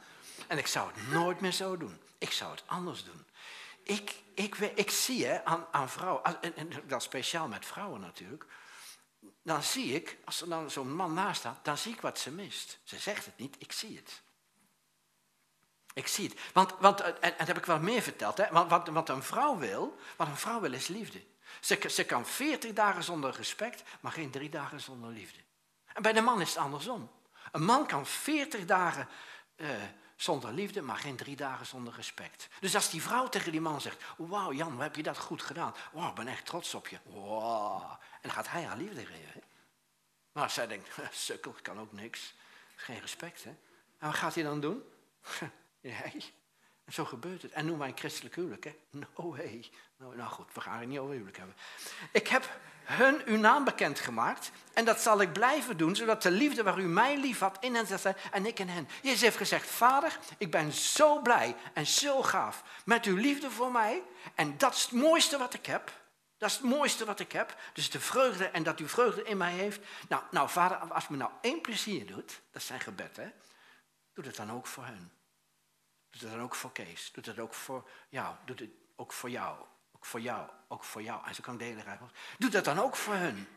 En ik zou het nooit meer zo doen. Ik zou het anders doen. Ik, ik, ik zie hè, aan, aan vrouwen, en, en dat speciaal met vrouwen natuurlijk. Dan zie ik, als er dan zo'n man naast staat, dan zie ik wat ze mist. Ze zegt het niet, ik zie het. Ik zie het. Want, want en, en dat heb ik wel meer verteld. Hè? Want wat, wat een vrouw wil, wat een vrouw wil is liefde. Ze, ze kan veertig dagen zonder respect, maar geen drie dagen zonder liefde. En bij de man is het andersom. Een man kan veertig dagen uh, zonder liefde, maar geen drie dagen zonder respect. Dus als die vrouw tegen die man zegt, wauw Jan, heb je dat goed gedaan? Wow, ik ben echt trots op je. Wow. En dan gaat hij haar liefde geven. Maar zij denkt, sukkel, kan ook niks. Geen respect, hè? En wat gaat hij dan doen? nee. En zo gebeurt het. En noem mij een christelijk huwelijk, hè? No way. Nou, nou goed, we gaan het niet over huwelijk hebben. Ik heb hun uw naam bekendgemaakt. En dat zal ik blijven doen, zodat de liefde waar u mij lief had in hen zal zijn en ik in hen. Jezus heeft gezegd, vader, ik ben zo blij en zo gaaf met uw liefde voor mij. En dat is het mooiste wat ik heb. Dat is het mooiste wat ik heb. Dus de vreugde en dat u vreugde in mij heeft. Nou, nou vader, als me nou één plezier doet, dat zijn gebed, hè. Doe het dan ook voor hen. Doe het dan ook voor Kees. Doe het ook voor jou. Doe het ook voor jou. Ook voor jou. Ook voor jou. En zo kan ik de hele rij. Doe dat dan ook voor hun.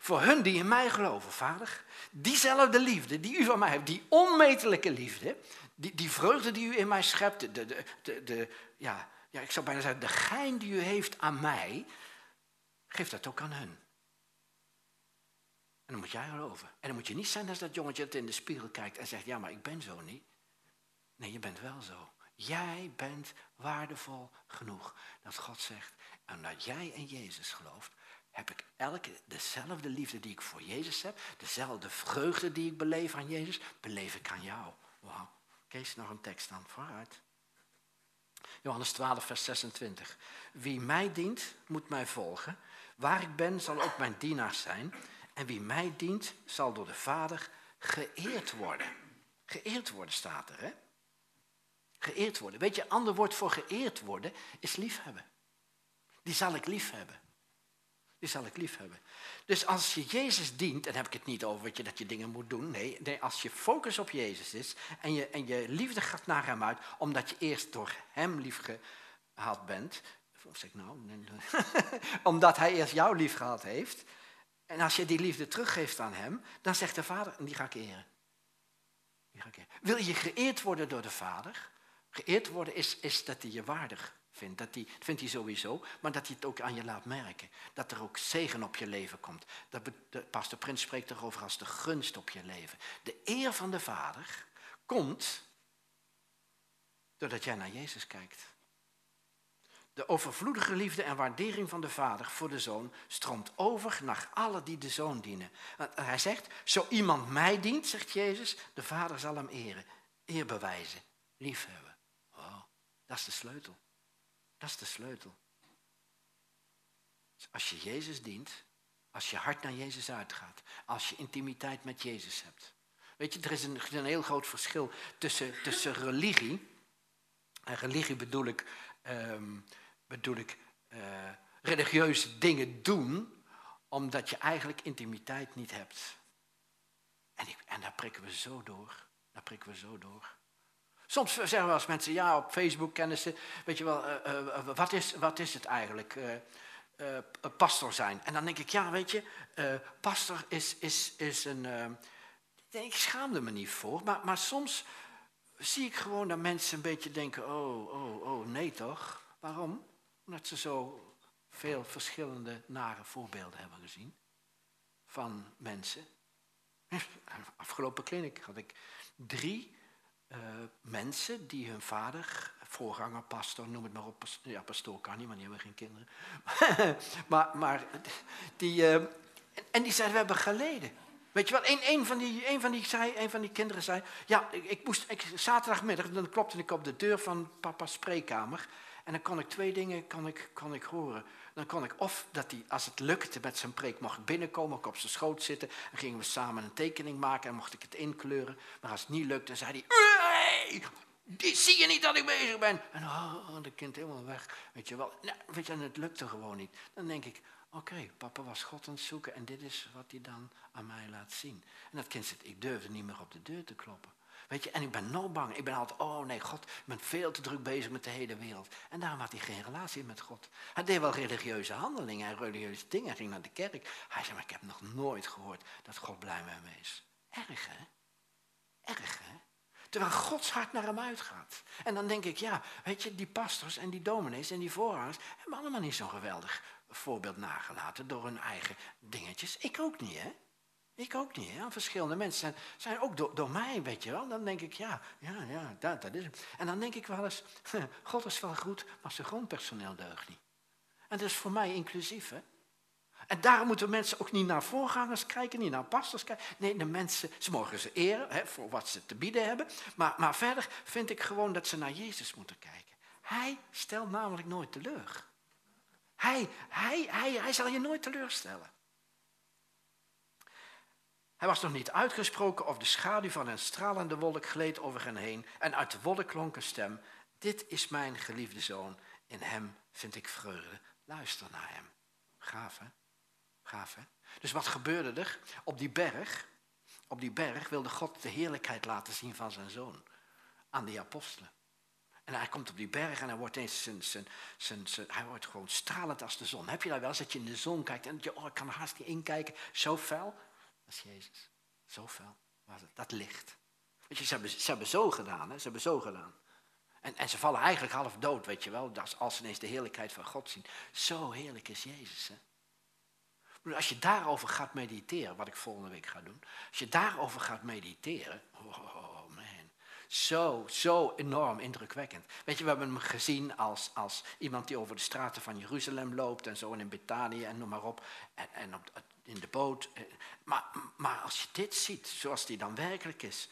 Voor hun die in mij geloven, vader. Diezelfde liefde die u van mij hebt. Die onmetelijke liefde. Die, die vreugde die u in mij schept. De, de, de, de, ja, ja, ik zou bijna zeggen, de gein die u heeft aan mij. Geef dat ook aan hun. En dan moet jij geloven. En dan moet je niet zijn als dat jongetje dat in de spiegel kijkt en zegt, ja, maar ik ben zo niet. Nee, je bent wel zo. Jij bent waardevol genoeg. Dat God zegt, en omdat jij in Jezus gelooft, heb ik elke dezelfde liefde die ik voor Jezus heb, dezelfde vreugde die ik beleef aan Jezus, beleef ik aan jou. Wauw. Kees, nog een tekst dan, vooruit. Johannes 12, vers 26. Wie mij dient, moet mij volgen. Waar ik ben, zal ook mijn dienaar zijn. En wie mij dient, zal door de Vader geëerd worden. Geëerd worden staat er, hè? Geëerd worden. Weet je, ander woord voor geëerd worden is liefhebben. Die zal ik lief hebben. Die zal ik lief hebben. Dus als je Jezus dient, en heb ik het niet over je, dat je dingen moet doen. Nee, nee, als je focus op Jezus is en je, en je liefde gaat naar hem uit, omdat je eerst door hem lief gehad bent. Of zeg ik nou? omdat hij eerst jou lief gehad heeft. En als je die liefde teruggeeft aan hem, dan zegt de vader, die ga ik eren. Die ga ik eren. Wil je geëerd worden door de vader? Geëerd worden is, is dat hij je waardig vindt. Dat, die, vindt hij sowieso, maar dat hij het ook aan je laat merken. Dat er ook zegen op je leven komt. Dat, de, pastor Prins spreekt erover als de gunst op je leven. De eer van de Vader komt doordat jij naar Jezus kijkt. De overvloedige liefde en waardering van de Vader voor de Zoon stroomt over naar alle die de Zoon dienen. Hij zegt, zo iemand mij dient, zegt Jezus, de Vader zal hem eren, eer bewijzen, liefhebben. Dat is de sleutel. Dat is de sleutel. Als je Jezus dient, als je hart naar Jezus uitgaat, als je intimiteit met Jezus hebt. Weet je, er is een, een heel groot verschil tussen, tussen religie. En religie bedoel ik, um, bedoel ik uh, religieuze dingen doen, omdat je eigenlijk intimiteit niet hebt. En, ik, en daar prikken we zo door. Daar prikken we zo door. Soms zeggen we als mensen, ja, op Facebook kennen ze, weet je wel, uh, uh, wat, is, wat is het eigenlijk? Uh, pastor zijn. En dan denk ik, ja, weet je, pastor is, is, is een. ik schaamde me niet voor, maar, maar soms zie ik gewoon dat mensen een beetje denken: oh, oh, oh, nee toch? Waarom? Omdat ze zo veel verschillende nare voorbeelden hebben gezien van mensen. Afgelopen kliniek had ik drie uh, mensen die hun vader, voorganger, pastor, noem het maar op, ja, pastoor kan niet, want die hebben geen kinderen. maar, maar die, uh, en die zeiden, we hebben geleden. Weet je wel, een, een, van die, een, van die zei, een van die kinderen zei, ja, ik, ik moest, ik, zaterdagmiddag, dan klopte ik op de deur van papa's spreekkamer. En dan kon ik twee dingen kon ik, kon ik horen. Dan kon ik of dat hij, als het lukte met zijn preek, mocht binnenkomen, ik op zijn schoot zitten. En gingen we samen een tekening maken en mocht ik het inkleuren. Maar als het niet lukte, zei hij, die zie je niet dat ik bezig ben. En oh, de kind helemaal weg. Weet je wel, nou, weet je, en het lukte gewoon niet. Dan denk ik, oké, papa was God aan het zoeken en dit is wat hij dan aan mij laat zien. En dat kind zegt, ik durfde niet meer op de deur te kloppen. Weet je, en ik ben nog bang. Ik ben altijd, oh nee, God, ik ben veel te druk bezig met de hele wereld. En daarom had hij geen relatie met God. Hij deed wel religieuze handelingen en religieuze dingen. Hij ging naar de kerk. Hij zei, maar ik heb nog nooit gehoord dat God blij met hem is. Erg, hè? Erg, hè? Terwijl Gods hart naar hem uitgaat. En dan denk ik, ja, weet je, die pastors en die dominees en die voorhangers hebben allemaal niet zo'n geweldig voorbeeld nagelaten door hun eigen dingetjes. Ik ook niet, hè? Ik ook niet, hè? verschillende mensen zijn, ook door, door mij, weet je wel. Dan denk ik, ja, ja, ja, dat, dat is het. En dan denk ik wel eens, God is wel goed, maar zijn grondpersoneel deugt niet. En dat is voor mij inclusief, hè. En daarom moeten mensen ook niet naar voorgangers kijken, niet naar pastors kijken. Nee, de mensen, ze mogen ze eren hè, voor wat ze te bieden hebben. Maar, maar verder vind ik gewoon dat ze naar Jezus moeten kijken. Hij stelt namelijk nooit teleur. Hij, hij, hij, hij zal je nooit teleurstellen. Hij was nog niet uitgesproken of de schaduw van een stralende wolk gleed over hen heen. En uit de wolk klonk een stem. Dit is mijn geliefde zoon. In hem vind ik vreugde. Luister naar hem. Gaaf hè? Dus wat gebeurde er? Op die berg, op die berg wilde God de heerlijkheid laten zien van zijn zoon. Aan die apostelen. En hij komt op die berg en hij wordt, eens zijn, zijn, zijn, hij wordt gewoon stralend als de zon. Heb je daar wel eens dat je in de zon kijkt en je, oh, ik kan er haast niet inkijken. Zo fel. Is Jezus. Zo fel was het. Dat licht. Weet je, ze hebben, ze hebben zo gedaan. Hè? Ze hebben zo gedaan. En, en ze vallen eigenlijk half dood, weet je wel. Als ze ineens de heerlijkheid van God zien. Zo heerlijk is Jezus. Hè? Als je daarover gaat mediteren, wat ik volgende week ga doen. Als je daarover gaat mediteren. Oh man. Zo, zo enorm indrukwekkend. Weet je, we hebben hem gezien als, als iemand die over de straten van Jeruzalem loopt. En zo en in Betanië en noem maar op. En, en op, in de boot. Maar, maar als je dit ziet, zoals die dan werkelijk is.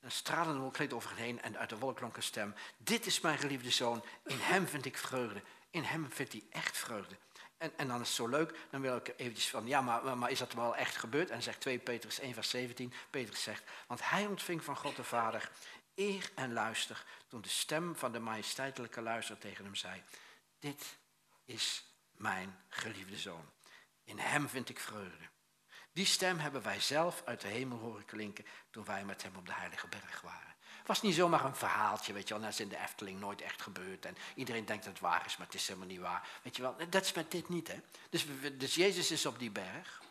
Een stralende wolk kleed over heen en uit de wolk klonk een stem. Dit is mijn geliefde zoon, in hem vind ik vreugde. In hem vindt hij echt vreugde. En, en dan is het zo leuk, dan wil ik eventjes van, ja, maar, maar is dat wel echt gebeurd? En zegt 2 Petrus 1 vers 17, Petrus zegt, want hij ontving van God de Vader eer en luister toen de stem van de majesteitelijke luister tegen hem zei, dit is mijn geliefde zoon. In hem vind ik vreugde. Die stem hebben wij zelf uit de hemel horen klinken toen wij met hem op de Heilige Berg waren. Het was niet zomaar een verhaaltje, weet je wel, net is in de Efteling nooit echt gebeurd. En iedereen denkt dat het waar is, maar het is helemaal niet waar. Weet je wel, dat is met dit niet, hè. Dus, dus Jezus is op die berg.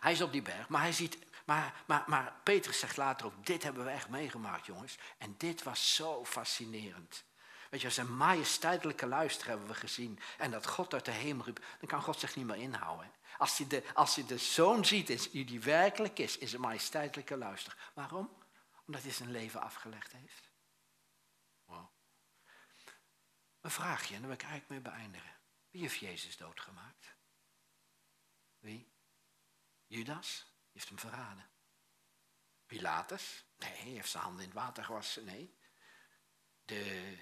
Hij is op die berg, maar hij ziet, maar, maar, maar Petrus zegt later ook, dit hebben we echt meegemaakt, jongens. En dit was zo fascinerend. Weet je, zijn majesteitelijke luister hebben we gezien. En dat God uit de hemel riep, dan kan God zich niet meer inhouden. Als hij de, als hij de zoon ziet, die werkelijk is, is een majesteitelijke luister. Waarom? Omdat hij zijn leven afgelegd heeft. Wow. Een vraagje, en daar wil ik eigenlijk mee beëindigen. Wie heeft Jezus doodgemaakt? Wie? Judas? Die heeft hem verraden. Pilatus? Nee, hij heeft zijn handen in het water gewassen. Nee. De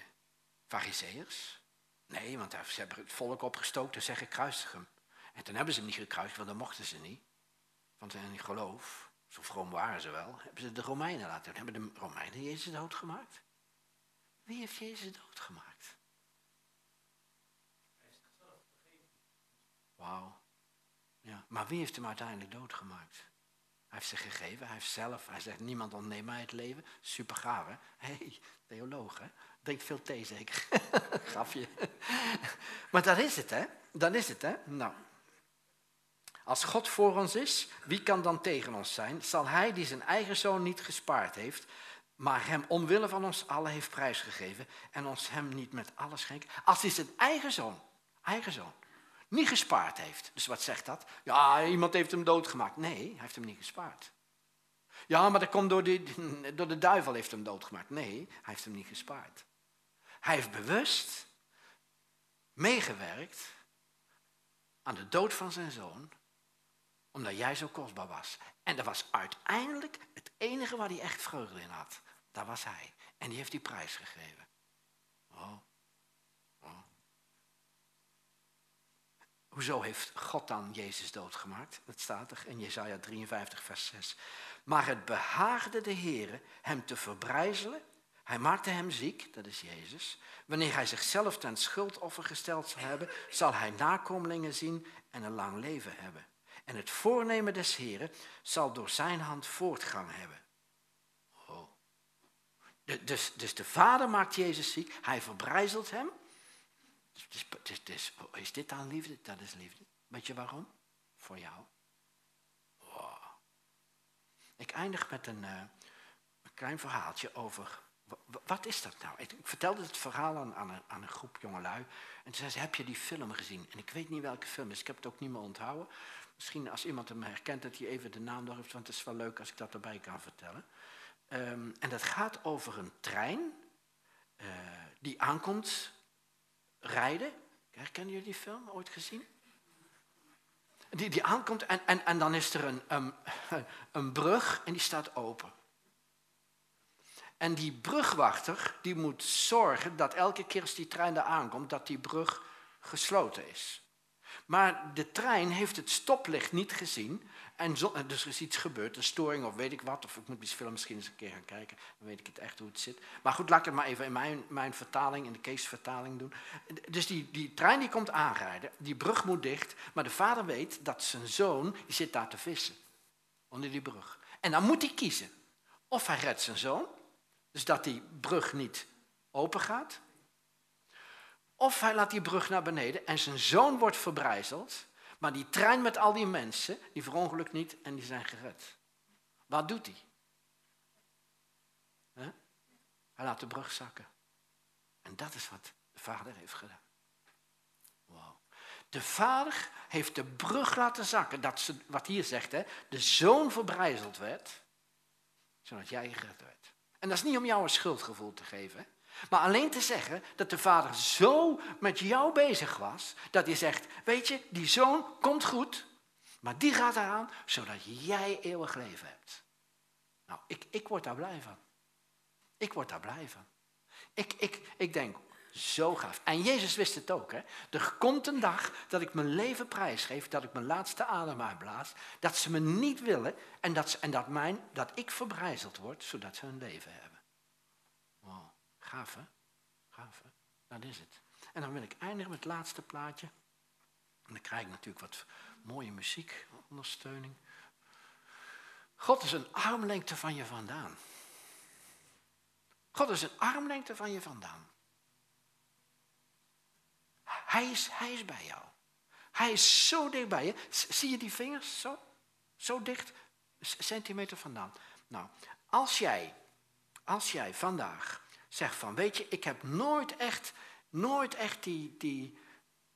fariseërs? Nee, want ze hebben het volk opgestookt en zeggen kruisig hem. En toen hebben ze hem niet gekruisigd, want dan mochten ze niet. Want ze niet geloof. Zo vroom waren ze wel. Hebben ze de Romeinen laten doen? Hebben de Romeinen Jezus doodgemaakt? Wie heeft Jezus doodgemaakt? Wauw. Ja, maar wie heeft hem uiteindelijk doodgemaakt? Hij heeft zich gegeven, hij heeft zelf, hij zegt niemand ontneemt mij het leven. Super gaaf hè? Hé, hey, theoloog hè? Drinkt veel thee zeker. Grafje. maar dat is het hè? Dat is het hè? Nou, als God voor ons is, wie kan dan tegen ons zijn? Zal hij die zijn eigen zoon niet gespaard heeft, maar hem omwille van ons allen heeft prijsgegeven en ons hem niet met alles schenkt? Als hij zijn eigen zoon, eigen zoon, niet gespaard heeft. Dus wat zegt dat? Ja, iemand heeft hem doodgemaakt. Nee, hij heeft hem niet gespaard. Ja, maar dat komt door de, door de duivel heeft hem doodgemaakt. Nee, hij heeft hem niet gespaard. Hij heeft bewust meegewerkt aan de dood van zijn zoon, omdat jij zo kostbaar was. En dat was uiteindelijk het enige waar hij echt vreugde in had. Dat was hij. En die heeft die prijs gegeven. Oh. oh. Hoezo heeft God dan Jezus doodgemaakt? Dat staat er in Jesaja 53, vers 6. Maar het behaagde de Heere hem te verbrijzelen. Hij maakte hem ziek, dat is Jezus. Wanneer hij zichzelf ten schuldoffer gesteld zal hebben, zal hij nakomelingen zien en een lang leven hebben. En het voornemen des Heren zal door zijn hand voortgang hebben. Oh. Dus, dus de vader maakt Jezus ziek, hij verbrijzelt hem. Dus, dus, dus, is dit dan liefde? Dat is liefde. Weet je waarom? Voor jou. Wow. Ik eindig met een, uh, een klein verhaaltje over wat is dat nou? Ik vertelde het verhaal aan, aan, een, aan, een, groep jongelui. En toen zei ze, heb je die film gezien? En ik weet niet welke film is, ik heb het ook niet meer onthouden. Misschien als iemand hem herkent, dat hij even de naam nog heeft, want het is wel leuk als ik dat erbij kan vertellen. Ehm, en dat gaat over een trein uh, die aankomt rijden. Herkennen jullie die film ooit gezien? Die, die aankomt en, en, dan is er een, een brug en die staat open. En die brugwachter die moet zorgen dat elke keer als die trein daar aankomt, dat die brug gesloten is. Maar de trein heeft het stoplicht niet gezien. En dus er is iets gebeurd, een storing of weet ik wat. Of ik moet die film misschien eens een keer gaan kijken. Dan weet ik het echt hoe het zit. Maar goed, laat ik het maar even in mijn, mijn vertaling, in de Kees-vertaling doen. Dus die, die trein die komt aanrijden. Die brug moet dicht. Maar de vader weet dat zijn zoon, die zit daar te vissen. Onder die brug. En dan moet hij kiezen. Of hij redt zijn zoon. Dus dat die brug niet open gaat. Of hij laat die brug naar beneden en zijn zoon wordt verbrijzeld. Maar die trein met al die mensen, die verongelukt niet en die zijn gered. Wat doet hij? Hij laat de brug zakken. En dat is wat de vader heeft gedaan. Wow. De vader heeft de brug laten zakken. Dat ze, wat hier zegt, hè, de zoon verbrijzeld werd, zodat jij gered werd. En dat is niet om jou een schuldgevoel te geven. Maar alleen te zeggen dat de vader zo met jou bezig was, dat hij zegt, weet je, die zoon komt goed, maar die gaat eraan, zodat jij eeuwig leven hebt. Nou, ik, ik word daar blij van. Ik word daar blij van. Ik, ik, ik denk, zo gaaf. En Jezus wist het ook. Hè? Er komt een dag dat ik mijn leven prijsgeef, dat ik mijn laatste adem uitblaas, dat ze me niet willen en dat, ze, en dat, mijn, dat ik verbrijzeld word, zodat ze hun leven hebben. Gaaf hè? Gaaf hè? Dat is het. En dan wil ik eindigen met het laatste plaatje. En dan krijg ik natuurlijk wat mooie muziek, ondersteuning. God is een armlengte van je vandaan. God is een armlengte van je vandaan. Hij is, hij is bij jou. Hij is zo dicht bij je. Zie je die vingers zo? Zo dicht, centimeter vandaan. Nou, als jij, als jij vandaag Zeg van, weet je, ik heb nooit echt, nooit echt die, die,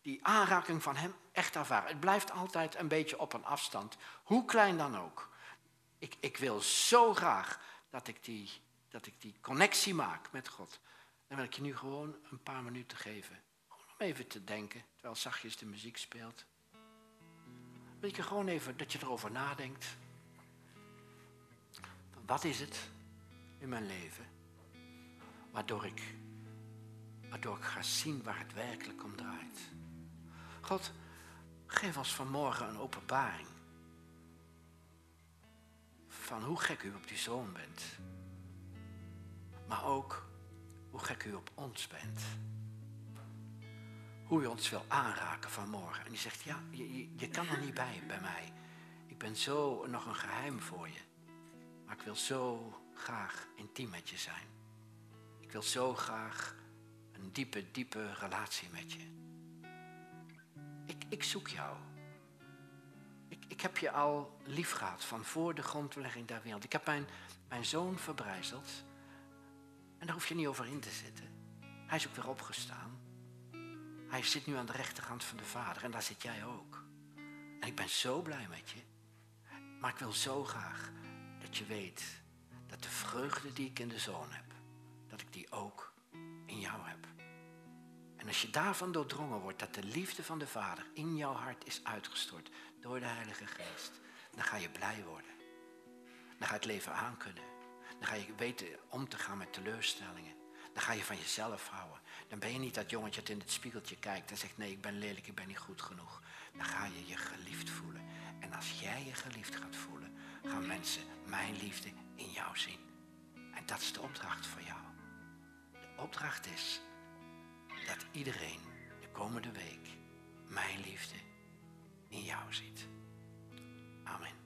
die aanraking van hem echt ervaren. Het blijft altijd een beetje op een afstand, hoe klein dan ook. Ik, ik wil zo graag dat ik, die, dat ik die connectie maak met God. Dan wil ik je nu gewoon een paar minuten geven. Even te denken, terwijl zachtjes de muziek speelt. Ik je gewoon even dat je erover nadenkt. Wat is het in mijn leven waardoor ik, waardoor ik ga zien waar het werkelijk om draait. God, geef ons vanmorgen een openbaring van hoe gek u op die zoon bent. Maar ook hoe gek u op ons bent. Hoe u ons wil aanraken vanmorgen. En die zegt, ja, je, je, je kan er niet bij bij mij. Ik ben zo nog een geheim voor je. Maar ik wil zo graag intiem met je zijn. Ik wil zo graag een diepe, diepe relatie met je. Ik, ik zoek jou. Ik, ik heb je al lief gehad van voor de grondlegging der wereld. Ik heb mijn, mijn zoon verbrijzeld. En daar hoef je niet over in te zitten. Hij is ook weer opgestaan. Hij zit nu aan de rechterhand van de Vader en daar zit jij ook. En ik ben zo blij met je. Maar ik wil zo graag dat je weet dat de vreugde die ik in de zoon heb, dat ik die ook in jou heb. En als je daarvan doordrongen wordt dat de liefde van de Vader in jouw hart is uitgestort door de Heilige Geest, dan ga je blij worden. Dan ga je het leven aankunnen. Dan ga je weten om te gaan met teleurstellingen. Dan ga je van jezelf houden. Dan ben je niet dat jongetje dat in het spiegeltje kijkt en zegt nee, ik ben lelijk, ik ben niet goed genoeg. Dan ga je je geliefd voelen. En als jij je geliefd gaat voelen, gaan mensen mijn liefde in jou zien. En dat is de opdracht voor jou opdracht is dat iedereen de komende week mijn liefde in jou ziet. Amen.